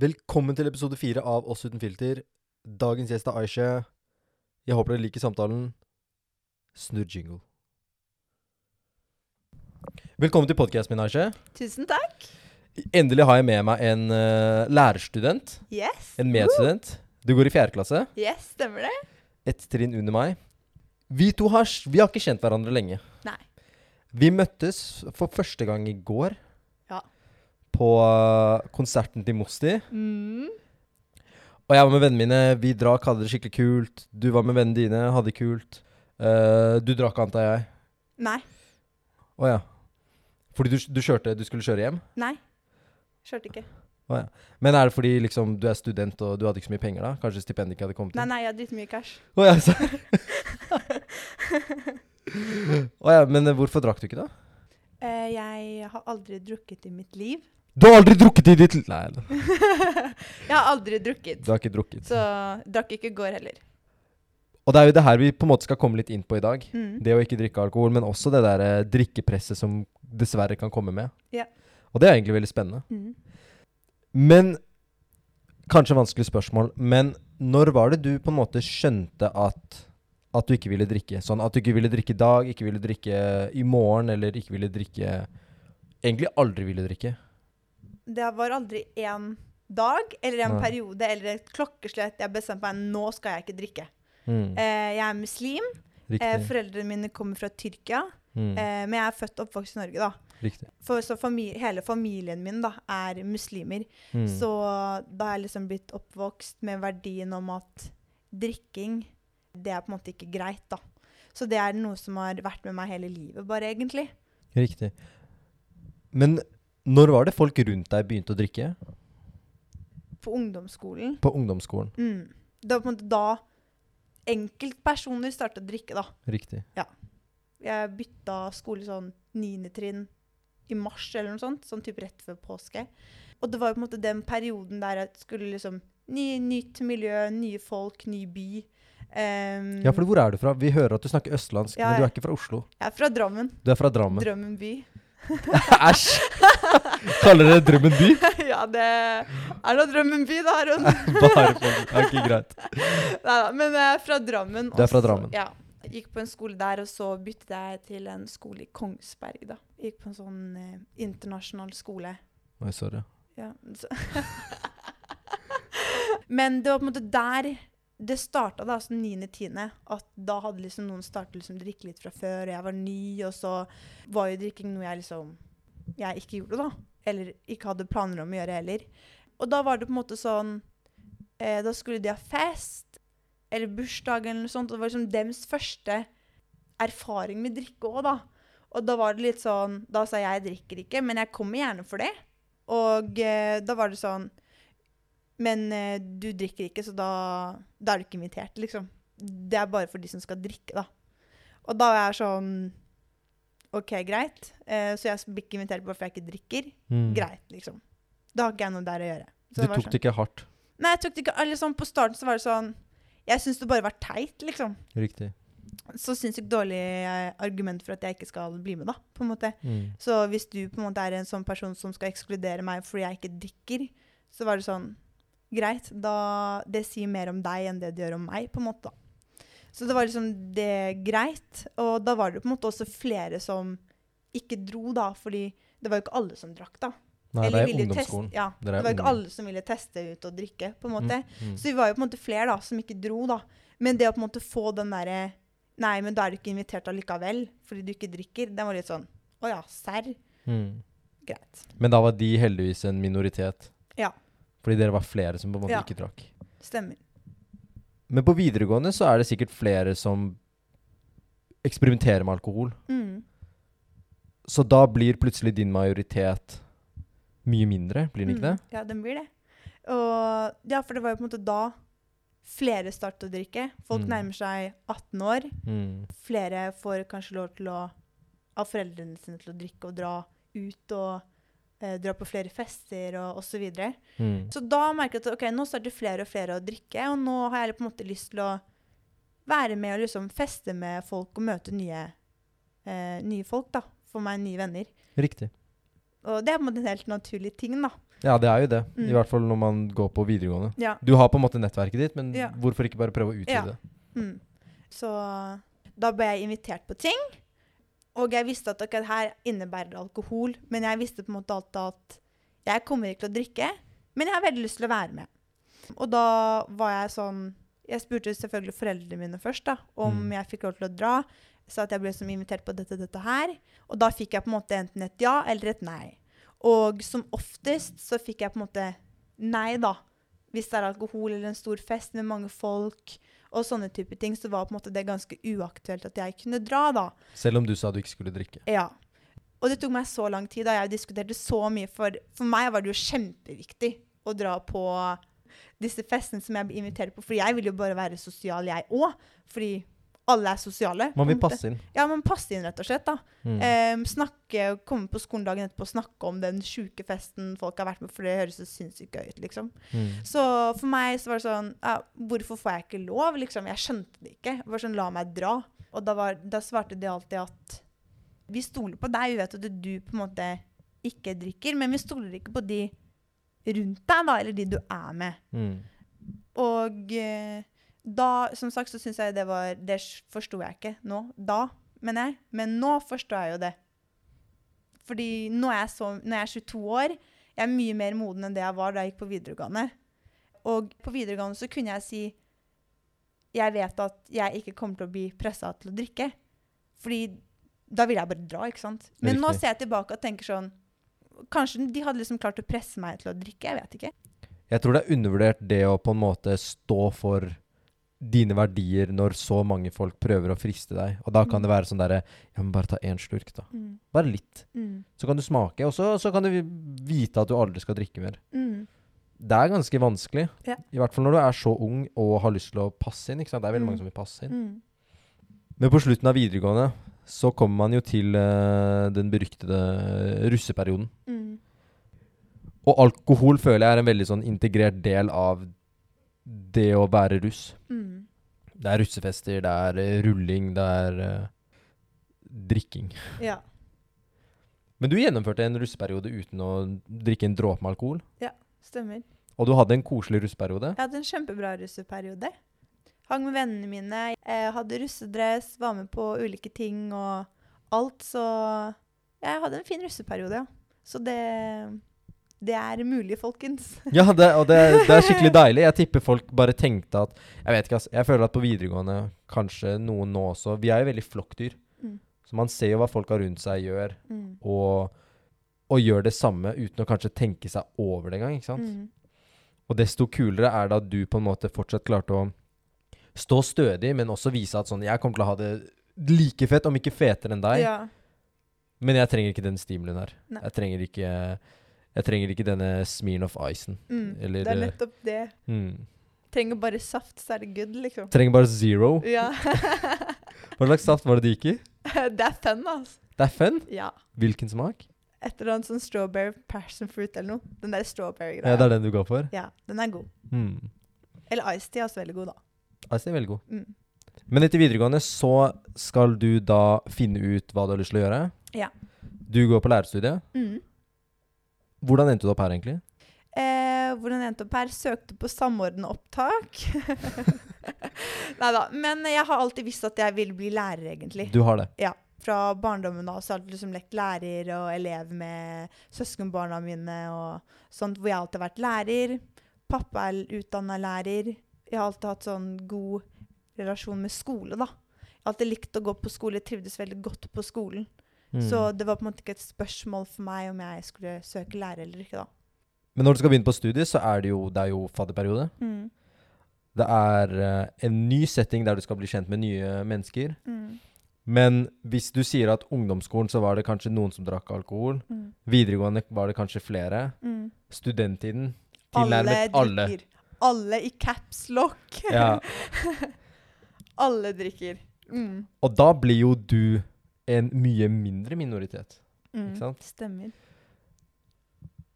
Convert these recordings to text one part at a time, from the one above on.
Velkommen til episode fire av Oss uten filter. Dagens gjest er Aisha. Jeg håper dere liker samtalen. Snurr jingle. Velkommen til podkasten min, Aisha. Tusen takk. Endelig har jeg med meg en uh, lærerstudent. Yes. En medstudent. Du går i fjerde klasse. Yes, stemmer det? Ett trinn under meg. Vi to har, vi har ikke kjent hverandre lenge. Nei. Vi møttes for første gang i går. Ja. På konserten til Mosti. Mm. Og jeg var med vennene mine. Vi drakk, hadde det skikkelig kult. Du var med vennene dine, hadde det kult. Uh, du drakk, antar jeg. Nei. Å ja. Fordi du, du kjørte Du skulle kjøre hjem? Nei. Kjørte ikke. Men er det fordi liksom du er student og du hadde ikke så mye penger da? Kanskje stipendet ikke hadde kommet Nei, inn? nei, jeg har dritmye cash. Å ja, så. Å ja, men eh, hvorfor drakk du ikke, da? Uh, jeg har aldri drukket i mitt liv. Du har aldri drukket i ditt Nei, jeg har aldri drukket. du har ikke drukket. Så drakk ikke i går heller. Og det er jo det her vi på en måte skal komme litt inn på i dag. Mm. Det å ikke drikke alkohol, men også det der eh, drikkepresset som dessverre kan komme med. Ja. Og det er egentlig veldig spennende. Mm. Men Kanskje vanskelig spørsmål, men når var det du på en måte skjønte at at du ikke ville drikke? Sånn at du ikke ville drikke i dag, ikke ville drikke i morgen, eller ikke ville drikke Egentlig aldri ville drikke. Det var aldri en dag eller en Nei. periode eller et klokkeslett jeg bestemte meg nå skal jeg ikke drikke. Mm, Eh, jeg er muslim. Eh, foreldrene mine kommer fra Tyrkia. Mm, Eh, men jeg er født og oppvokst i Norge, da. riktig. For så fami hele familien min da, er muslimer. Mm, Så da har jeg liksom blitt oppvokst med verdien om at drikking, det er på en måte ikke greit, da. Så det er noe som har vært med meg hele livet, bare egentlig. riktig. Men når var det folk rundt deg begynte å drikke? På ungdomsskolen. På ungdomsskolen. Mm. Det var på en måte da enkeltpersoner startet å drikke, da. Riktig. Ja. Jeg bytta skole sånn niende trinn i mars eller noe sånt, sånn type rett før påske. Og det var jo på en måte den perioden der jeg skulle liksom ny, Nytt miljø, nye folk, ny by. Um, Ja, for hvor er du fra? Vi hører at du snakker østlandsk, Ja, men du er ikke fra Oslo. Jeg er fra Drammen. Du er fra Drammen. Drammen by. Æsj! Kaller dere Drømmen by? ja, det er nå Drømmen by, da, Aron. Bare for Ikke greit. Neida, men jeg er fra Drammen. Du er fra Drammen. Ja. Jeg gikk på en skole der, og så byttet jeg til en skole i Kongsberg. da. Jeg gikk på en sånn eh, internasjonal skole. Oi, sorry. Ja. Men det var på en måte der det starta, da, sånn 9.-10. At da hadde liksom noen startet liksom å drikke litt fra før, og jeg var ny, og så var jo drikking noe jeg liksom jeg ikke gjorde, da. Eller ikke hadde planer om å gjøre heller. Og da var det på en måte sånn eh, Da skulle de ha fest, eller bursdag, eller noe sånt. Og det var liksom dems første erfaring med drikke òg, da. Og da var det litt sånn Da sa jeg jeg drikker ikke, men jeg kommer gjerne for det. Og eh, da var det sånn Men eh, du drikker ikke, så da, da er du ikke invitert, liksom. Det er bare for de som skal drikke, da. Og da er jeg sånn OK, greit. Eh, så jeg blir ikke invitert bare fordi jeg ikke drikker. Mm. Greit, liksom. Da har ikke jeg noe der å gjøre. Så Du tok sånn. det ikke hardt. Nei, jeg tok det ikke eller sånn, På starten så var det sånn Jeg syns det bare var teit, liksom. Riktig. Så sinnssykt dårlig eh, argument for at jeg ikke skal bli med, da. på en måte. Mm. Så hvis du på en måte er en sånn person som skal ekskludere meg fordi jeg ikke drikker, så var det sånn Greit. Da, det sier mer om deg enn det det gjør om meg, på en måte. da. Så det var liksom det greit. Og da var det på en måte også flere som ikke dro, da, fordi det var jo ikke alle som drakk, da. Nei, Eller det er ungdomsskolen. Teste, ja, det, det var jo ikke alle som ville teste ut og drikke, på en måte. Mm, mm. Så vi var jo på en måte flere da, som ikke dro, da. Men det å på en måte få den derre Nei, men da er du ikke invitert allikevel fordi du ikke drikker. Den var litt sånn Å ja, serr? Mm. Greit. Men da var de heldigvis en minoritet. Ja. Fordi dere var flere som på en måte Ja. ikke drakk. Stemmer. Men på videregående så er det sikkert flere som eksperimenterer med alkohol. Mm. Så da blir plutselig din majoritet mye mindre, blir den ikke det? Mm. Ja, den blir det. Og ja, for det var jo på en måte da flere startet å drikke. Folk Mm. nærmer seg 18 år. Mm. Flere får kanskje lov til å av foreldrene sine til å drikke og dra ut og eh, dra på flere fester og osv. Så, videre. Mm. så da merker jeg at ok, nå starter flere og flere å drikke, og nå har jeg på en måte lyst til å være med og liksom feste med folk og møte nye, eh, nye folk. da, Få meg nye venner. Riktig. Og det er på en måte en helt naturlig ting. da. Ja, det er jo det. Mm. I hvert fall når man går på videregående. Ja. Du har på en måte nettverket ditt, men Ja. hvorfor ikke bare prøve å utvide Ja. det? Mm. Så da ble jeg invitert på ting. Og jeg visste at ok, her innebærer alkohol, men jeg visste på en måte alltid at jeg kommer ikke til å drikke, men jeg har veldig lyst til å være med. Og da var jeg sånn Jeg spurte selvfølgelig foreldrene mine først da, om Mm. jeg fikk lov til å dra. Sa at jeg ble som invitert på dette dette her. Og da fikk jeg på en måte enten et ja eller et nei. Og som oftest så fikk jeg på en måte nei, da. Hvis det er alkohol eller en stor fest med mange folk og sånne type ting, så var på en måte det ganske uaktuelt at jeg kunne dra, da. Selv om du sa du ikke skulle drikke. Ja. Og det tok meg så lang tid, da jeg diskuterte så mye, for for meg var det jo kjempeviktig å dra på disse festene som jeg ble invitert på, for jeg vil jo bare være sosial, jeg òg. Fordi alle er sosiale. Man vil passe inn. Ja, man passer inn, rett og slett. da. Mm. Um, snakke, komme på skolen dagen etterpå og snakke om den sjuke festen folk har vært med, for det høres så sinnssykt gøy ut, liksom. Mm. Så for meg så var det sånn ja, Hvorfor får jeg ikke lov? liksom? Jeg skjønte det ikke. Det var sånn, La meg dra. Og da, var, da svarte de alltid at vi stoler på deg. Vi vet at du på en måte ikke drikker, men vi stoler ikke på de rundt deg, da, eller de du er med. Mm. Og eh, da, som sagt, så syns jeg det var Det forsto jeg ikke nå. Da, mener jeg. Men nå forstår jeg jo det. Fordi nå er jeg så Når jeg er 22 år, jeg er mye mer moden enn det jeg var da jeg gikk på videregående. Og på videregående så kunne jeg si Jeg vet at jeg ikke kommer til å bli pressa til å drikke. Fordi da vil jeg bare dra, ikke sant. Men nå ser jeg tilbake og tenker sånn Kanskje de hadde liksom klart å presse meg til å drikke. Jeg vet ikke. Jeg tror det er undervurdert det å på en måte stå for dine verdier når så mange folk prøver å friste deg. Og da kan Mm. det være sånn derre Ja, men bare ta én slurk, da. Mm. Bare litt. Mm. Så kan du smake, og så, så kan du vite at du aldri skal drikke mer. Mm. Det er ganske vanskelig. Ja. I hvert fall når du er så ung og har lyst til å passe inn. ikke sant? Det er veldig Mm. mange som vil passe inn. Mm. Men på slutten av videregående så kommer man jo til uh, den beryktede russeperioden. Mm. Og alkohol føler jeg er en veldig sånn integrert del av det å være russ. Mm. Det er russefester, det er eh, rulling, det er uh, drikking. Ja. Men du gjennomførte en russeperiode uten å drikke en dråpe med alkohol. Ja, Stemmer. Og du hadde en koselig russeperiode. Jeg hadde en kjempebra russeperiode. Hang med vennene mine, jeg hadde russedress, var med på ulike ting og alt. Så jeg hadde en fin russeperiode, ja. Så det, det er mulig, folkens. Ja, det, og det, det er skikkelig deilig. Jeg tipper folk bare tenkte at Jeg vet ikke, ass. Jeg føler at på videregående, kanskje noen nå også Vi er jo veldig flokkdyr. Mm. Så man ser jo hva folka rundt seg gjør, Mm. og, og gjør det samme uten å kanskje tenke seg over det engang. ikke sant? Mm. Og desto kulere er det at du på en måte fortsatt klarte å stå stødig, men også vise at sånn Jeg kommer til å ha det like fett, om ikke fetere enn deg, Ja. men jeg trenger ikke den stimulien her. Nei. Jeg trenger ikke Jeg trenger ikke denne smearen of icen. Mm. Eller, det er eh, nettopp det. Mm. Trenger bare saft, så er det good, liksom. Trenger bare zero. Ja. Hva slags saft var det det gikk i? det er fun, altså. Det er fun. Ja. Hvilken smak? Et eller annet sånn strawberry passion fruit eller noe. Den der strawberry-greia. Ja, Det er den du går for? Ja, den er god. Mm. Eller iced tea er også veldig god, da. Ice Tea er veldig god. Mm. Men etter videregående så skal du da finne ut hva du har lyst til å gjøre. Ja. Du går på lærerstudiet. Mm. Hvordan endte du opp her, egentlig? Eh, hvordan endte opp her? Søkte på samordna opptak. Nei da. Men jeg har alltid visst at jeg vil bli lærer, egentlig. Du har det. Ja. Fra barndommen av så har jeg alltid liksom lekt lærer og elev med søskenbarna mine og sånt, hvor jeg alltid har vært lærer. Pappa er utdanna lærer. Jeg har alltid hatt sånn god relasjon med skole, da. Jeg har alltid likt å gå på skole, trivdes veldig godt på skolen. Mm. Så det var på en måte ikke et spørsmål for meg om jeg skulle søke lærer eller ikke, da. Men når du skal begynne på studiet, så er det jo, det er jo fadderperiode. Mm. Det er uh, en ny setting der du skal bli kjent med nye mennesker. Mm. Men hvis du sier at ungdomsskolen så var det kanskje noen som drakk alkohol, Mm. videregående var det kanskje flere, Mm. studenttiden Alle tilnærmet alle. drikker. Alle i caps lock. Ja. Alle drikker. Mm. Og da blir jo du en mye mindre minoritet. Mm. Ikke sant? Stemmer.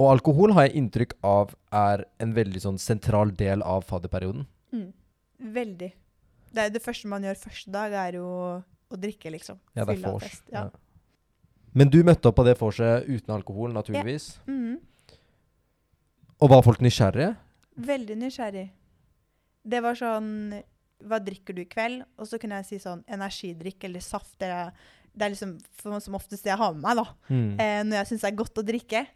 Og alkohol har jeg inntrykk av er en veldig sånn sentral del av fadderperioden. Mm. Veldig. Det, er det første man gjør første dag, er jo å drikke, liksom. Ja, det er Fylla vors. fest, Ja. Ja. Men du møtte opp på det vorset uten alkohol, naturligvis. Mm. Og var folk nysgjerrige? Veldig nysgjerrig. Det var sånn Hva drikker du i kveld? Og så kunne jeg si sånn energidrikk eller saft. Det er, det er liksom for, som oftest det jeg har med meg da, Mm. eh, når jeg syns det er godt å drikke.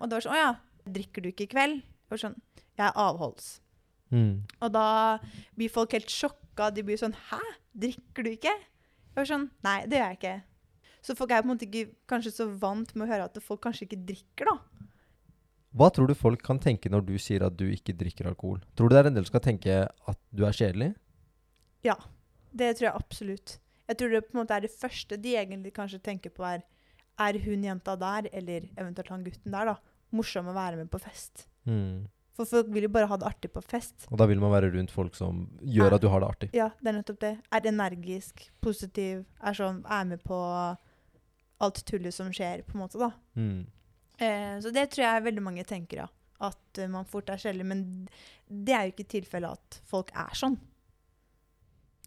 Og det var sånn Å ja, drikker du ikke i kveld? Var sånn Jeg er avholds. Mm. Og da blir folk helt sjokka. De blir sånn Hæ? Drikker du ikke? Jeg var sånn Nei, det gjør jeg ikke. Så folk er på en måte ikke kanskje så vant med å høre at folk kanskje ikke drikker, da. Hva tror du folk kan tenke når du sier at du ikke drikker alkohol? Tror du det er en del som skal tenke at du er kjedelig? Ja. Det tror jeg absolutt. Jeg tror det på en måte er det første de egentlig kanskje tenker på, er Er hun jenta der, eller eventuelt han gutten der, da, morsom å være med på fest? Mm. For folk vil jo bare ha det artig på fest. Og da vil man være rundt folk som gjør Ja. at du har det artig. Ja, det er nettopp det. Er energisk, positiv, er sånn Er med på alt tullet som skjer, på en måte, da. Mm. Eh, så det tror jeg veldig mange tenker, ja. At uh, man fort er kjedelig. Men det er jo ikke tilfellet at folk er sånn.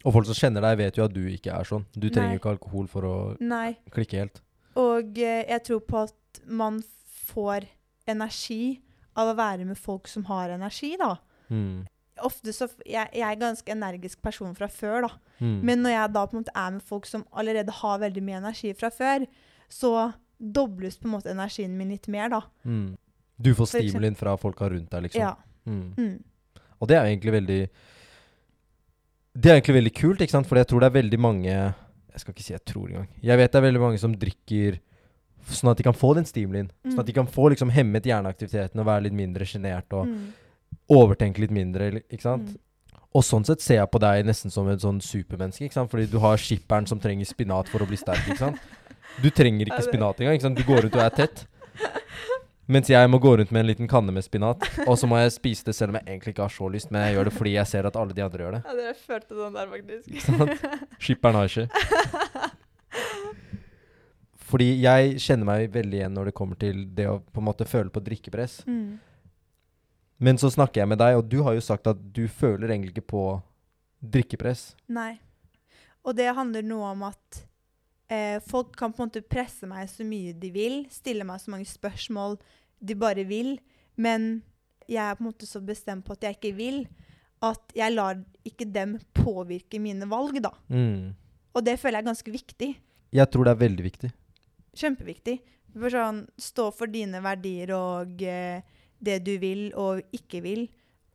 Og folk som kjenner deg, vet jo at du ikke er sånn. Du trenger jo ikke alkohol for å Nei. klikke helt. Og eh, jeg tror på at man får energi av å være med folk som har energi, da. Mm. Ofte så jeg, jeg er en ganske energisk person fra før, da. Mm. Men når jeg da på en måte er med folk som allerede har veldig mye energi fra før, så dobles på en måte energien min litt mer, da. mm. Du får stimulien fra folka rundt deg, liksom. Ja. Mm. Mm. Og det er jo egentlig veldig Det er egentlig veldig kult, ikke sant? For jeg tror det er veldig mange Jeg skal ikke si jeg tror engang. Jeg vet det er veldig mange som drikker sånn at de kan få den stimulien. Sånn Mm. at de kan få liksom hemmet hjerneaktiviteten og være litt mindre sjenert og Mm. overtenke litt mindre, ikke sant? Mm. Og sånn sett ser jeg på deg nesten som et sånn supermenneske, ikke sant? Fordi du har skipperen som trenger spinat for å bli sterk, ikke sant? Du trenger ikke spinat engang, ikke sant? Du går ut og er tett. Mens jeg må gå rundt med en liten kanne med spinat, og så må jeg spise det selv om jeg egentlig ikke har så lyst, men jeg gjør det fordi jeg ser at alle de andre gjør det. Ja, dere følte den der, faktisk. Ikke sant? Skipperen har ikke. Fordi jeg kjenner meg veldig igjen når det kommer til det å på en måte føle på drikkepress. Mm. Men så snakker jeg med deg, og du har jo sagt at du føler egentlig ikke på drikkepress. Nei. Og det handler noe om at eh, folk kan på en måte presse meg så mye de vil, stille meg så mange spørsmål de bare vil, men jeg er på en måte så bestemt på at jeg ikke vil, at jeg lar ikke dem påvirke mine valg, da. Mm. Og det føler jeg er ganske viktig. Jeg tror det er veldig viktig. Kjempeviktig. For sånn, stå for dine verdier og eh, det du vil og ikke vil,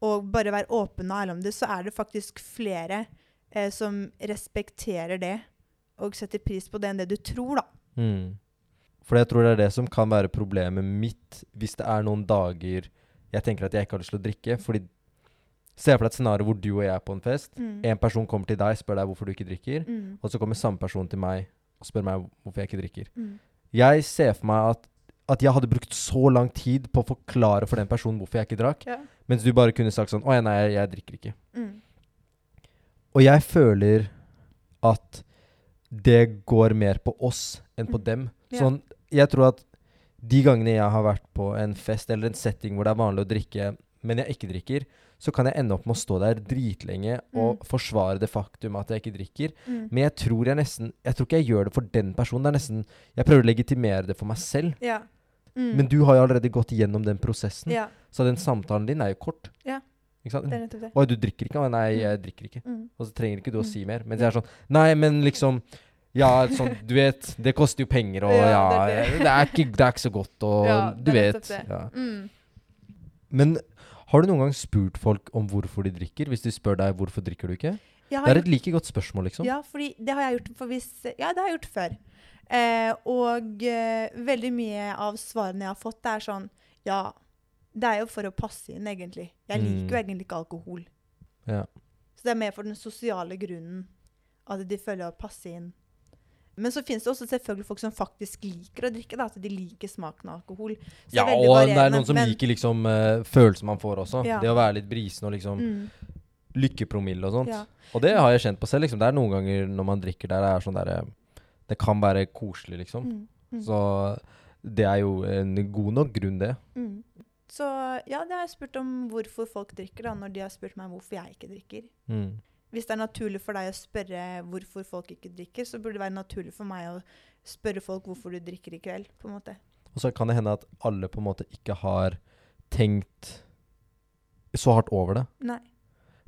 og bare være åpen og ærlig om det, så er det faktisk flere eh, som respekterer det og setter pris på det enn det du tror, da. Mm. For jeg tror det er det som kan være problemet mitt hvis det er noen dager jeg tenker at jeg ikke har lyst til å drikke. Fordi Se for deg et scenario hvor du og jeg er på en fest. Mm. En person kommer til deg spør deg hvorfor du ikke drikker. Mm. Og så kommer samme person til meg og spør meg hvorfor jeg ikke drikker. Mm. Jeg ser for meg at, at jeg hadde brukt så lang tid på å forklare for den personen hvorfor jeg ikke drakk, Ja. mens du bare kunne sagt sånn Å ja, nei, jeg, jeg drikker ikke. Mm. Og jeg føler at det går mer på oss enn på Mm. dem. Sånn, jeg tror at de gangene jeg har vært på en fest eller en setting hvor det er vanlig å drikke, men jeg ikke drikker, så kan jeg ende opp med å stå der dritlenge og forsvare det faktum at jeg ikke drikker. Mm. Men jeg tror jeg nesten Jeg tror ikke jeg gjør det for den personen. Det er nesten Jeg prøver å legitimere det for meg selv. Ja. Mm. Men du har jo allerede gått gjennom den prosessen, Ja, så den samtalen din er jo kort. Ja. Ikke sant? det er nettopp det. Oi, du drikker ikke? Nei, Mm. jeg drikker ikke. Mm. Og så trenger ikke du å Mm. si mer. Mens jeg er sånn Nei, men liksom Ja, sånn, du vet, det koster jo penger, og ja, Ja, det, det er det. er ikke, det er ikke så godt, og Ja, du vet. Ja. Mm. Men har du noen gang spurt folk om hvorfor de drikker, hvis de spør deg hvorfor drikker du ikke? Det er et like godt spørsmål, liksom. Ja, det har jeg gjort for hvis, Ja, det har jeg gjort før. Eh, og eh, veldig mye av svarene jeg har fått, det er sånn Ja, det er jo for å passe inn, egentlig. Jeg liker jo Mm. egentlig ikke alkohol. Ja. Så det er mer for den sosiale grunnen at de føler å passe inn. Men så finnes det også selvfølgelig folk som faktisk liker å drikke. Da, at de liker smaken av alkohol. Så Ja, det og varierende. det er noen som men- liker liksom uh, følelsen man får også. Ja. Det å være litt brisen og liksom mm, lykkepromille og sånt. ja. Og det har jeg kjent på selv. liksom. Det er noen ganger når man drikker der det er sånn derre Det kan være koselig, liksom. Mm, mm, Så det er jo en god nok grunn, det. mm. Så ja, det har jeg spurt om hvorfor folk drikker, da, når de har spurt meg hvorfor jeg ikke drikker. Mm. Hvis det er naturlig for deg å spørre hvorfor folk ikke drikker, så burde det være naturlig for meg å spørre folk hvorfor du drikker i kveld. på en måte. Og så kan det hende at alle på en måte ikke har tenkt så hardt over det. Nei.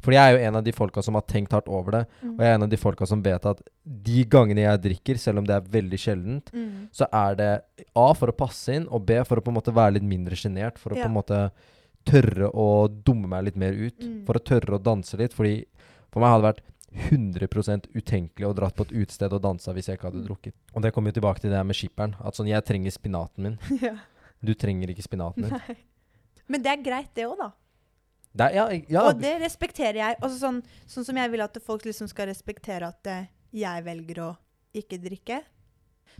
For jeg er jo en av de folka som har tenkt hardt over det. Mm. Og jeg er en av de folka som vet at de gangene jeg drikker, selv om det er veldig sjeldent, Mm. så er det A for å passe inn, og B for å på en måte være litt mindre sjenert. For å Ja. på en måte tørre å dumme meg litt mer ut. Mm. For å tørre å danse litt. Fordi for meg hadde det vært 100% utenkelig å dratt på et utested og dansa hvis jeg ikke hadde Mm. drukket. Og det kommer jo tilbake til det her med skipperen. At sånn, jeg trenger spinaten min. ja. Du trenger ikke spinaten din. Men det er greit, det òg, da. Det er, ja, ja, Og det respekterer jeg. Også sånn, sånn som jeg vil at folk liksom skal respektere at eh, jeg velger å ikke drikke.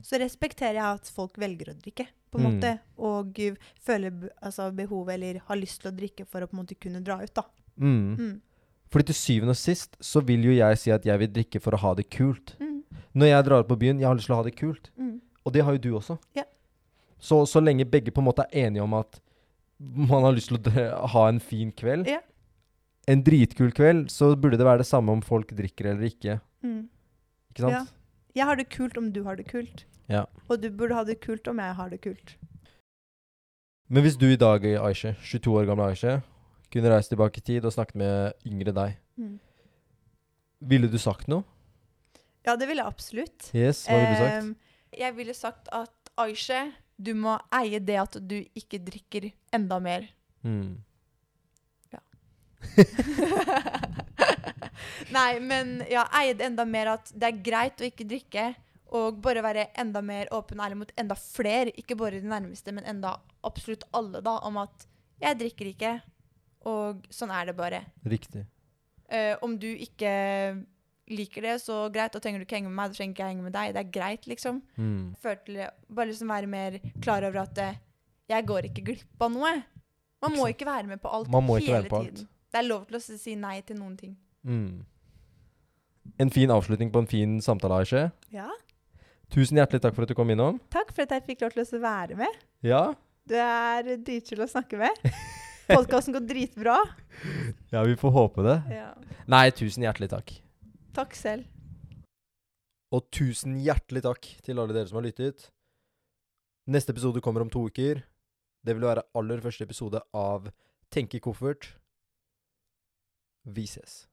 Så respekterer jeg at folk velger å drikke, på en Mm. måte. Og føler altså, behovet eller har lyst til å drikke for å på en måte kunne dra ut, da. mm. Mm. Fordi til syvende og sist så vil jo jeg si at jeg vil drikke for å ha det kult. Mm. Når jeg drar på byen, jeg har lyst til å ha det kult. Mm. Og det har jo du også. Ja. Så, så lenge begge på en måte er enige om at man har lyst til å ha en fin kveld, Ja. en dritkul kveld, så burde det være det samme om folk drikker eller ikke. Mm. Ikke sant? Ja. Jeg har det kult om du har det kult. Ja. Og du burde ha det kult om jeg har det kult. Men hvis du i dag, Aisha, 22 år gamle Aisha, kunne reist tilbake i tid og snakket med yngre deg, Mm. ville du sagt noe? Ja, det ville jeg absolutt. Yes, hva ville du sagt? Ehm, jeg ville sagt at Aisha, du må eie det at du ikke drikker enda mer. Mm. Nei, men ja, eie det enda mer at det er greit å ikke drikke. Og bare være enda mer åpen og ærlig mot enda flere, ikke bare de nærmeste, men enda absolutt alle, da, om at jeg drikker ikke, og sånn er det bare. Riktig. Uh, om du ikke liker det, så greit, da trenger du ikke henge med meg, da trenger ikke jeg henge med deg. Det er greit, liksom. Mm. Føler til det- Bare liksom være mer klar over at uh, jeg går ikke glipp av noe. Man må ikke være med på alt Man må ikke hele være på alt. tiden. Det er lov til å si nei til noen ting. Mm. En fin avslutning på en fin samtale, Aisha. Ja. Tusen hjertelig takk for at du kom innom. Takk for at jeg fikk lov til å være med. Ja, Du er dritkul å snakke med. Podkasten går dritbra. ja vi får håpe det. Ja. Nei, tusen hjertelig takk. Takk selv. Og tusen hjertelig takk til alle dere som har lyttet. Neste episode kommer om to uker. Det vil være aller første episode av Tenke koffert. Vi ses.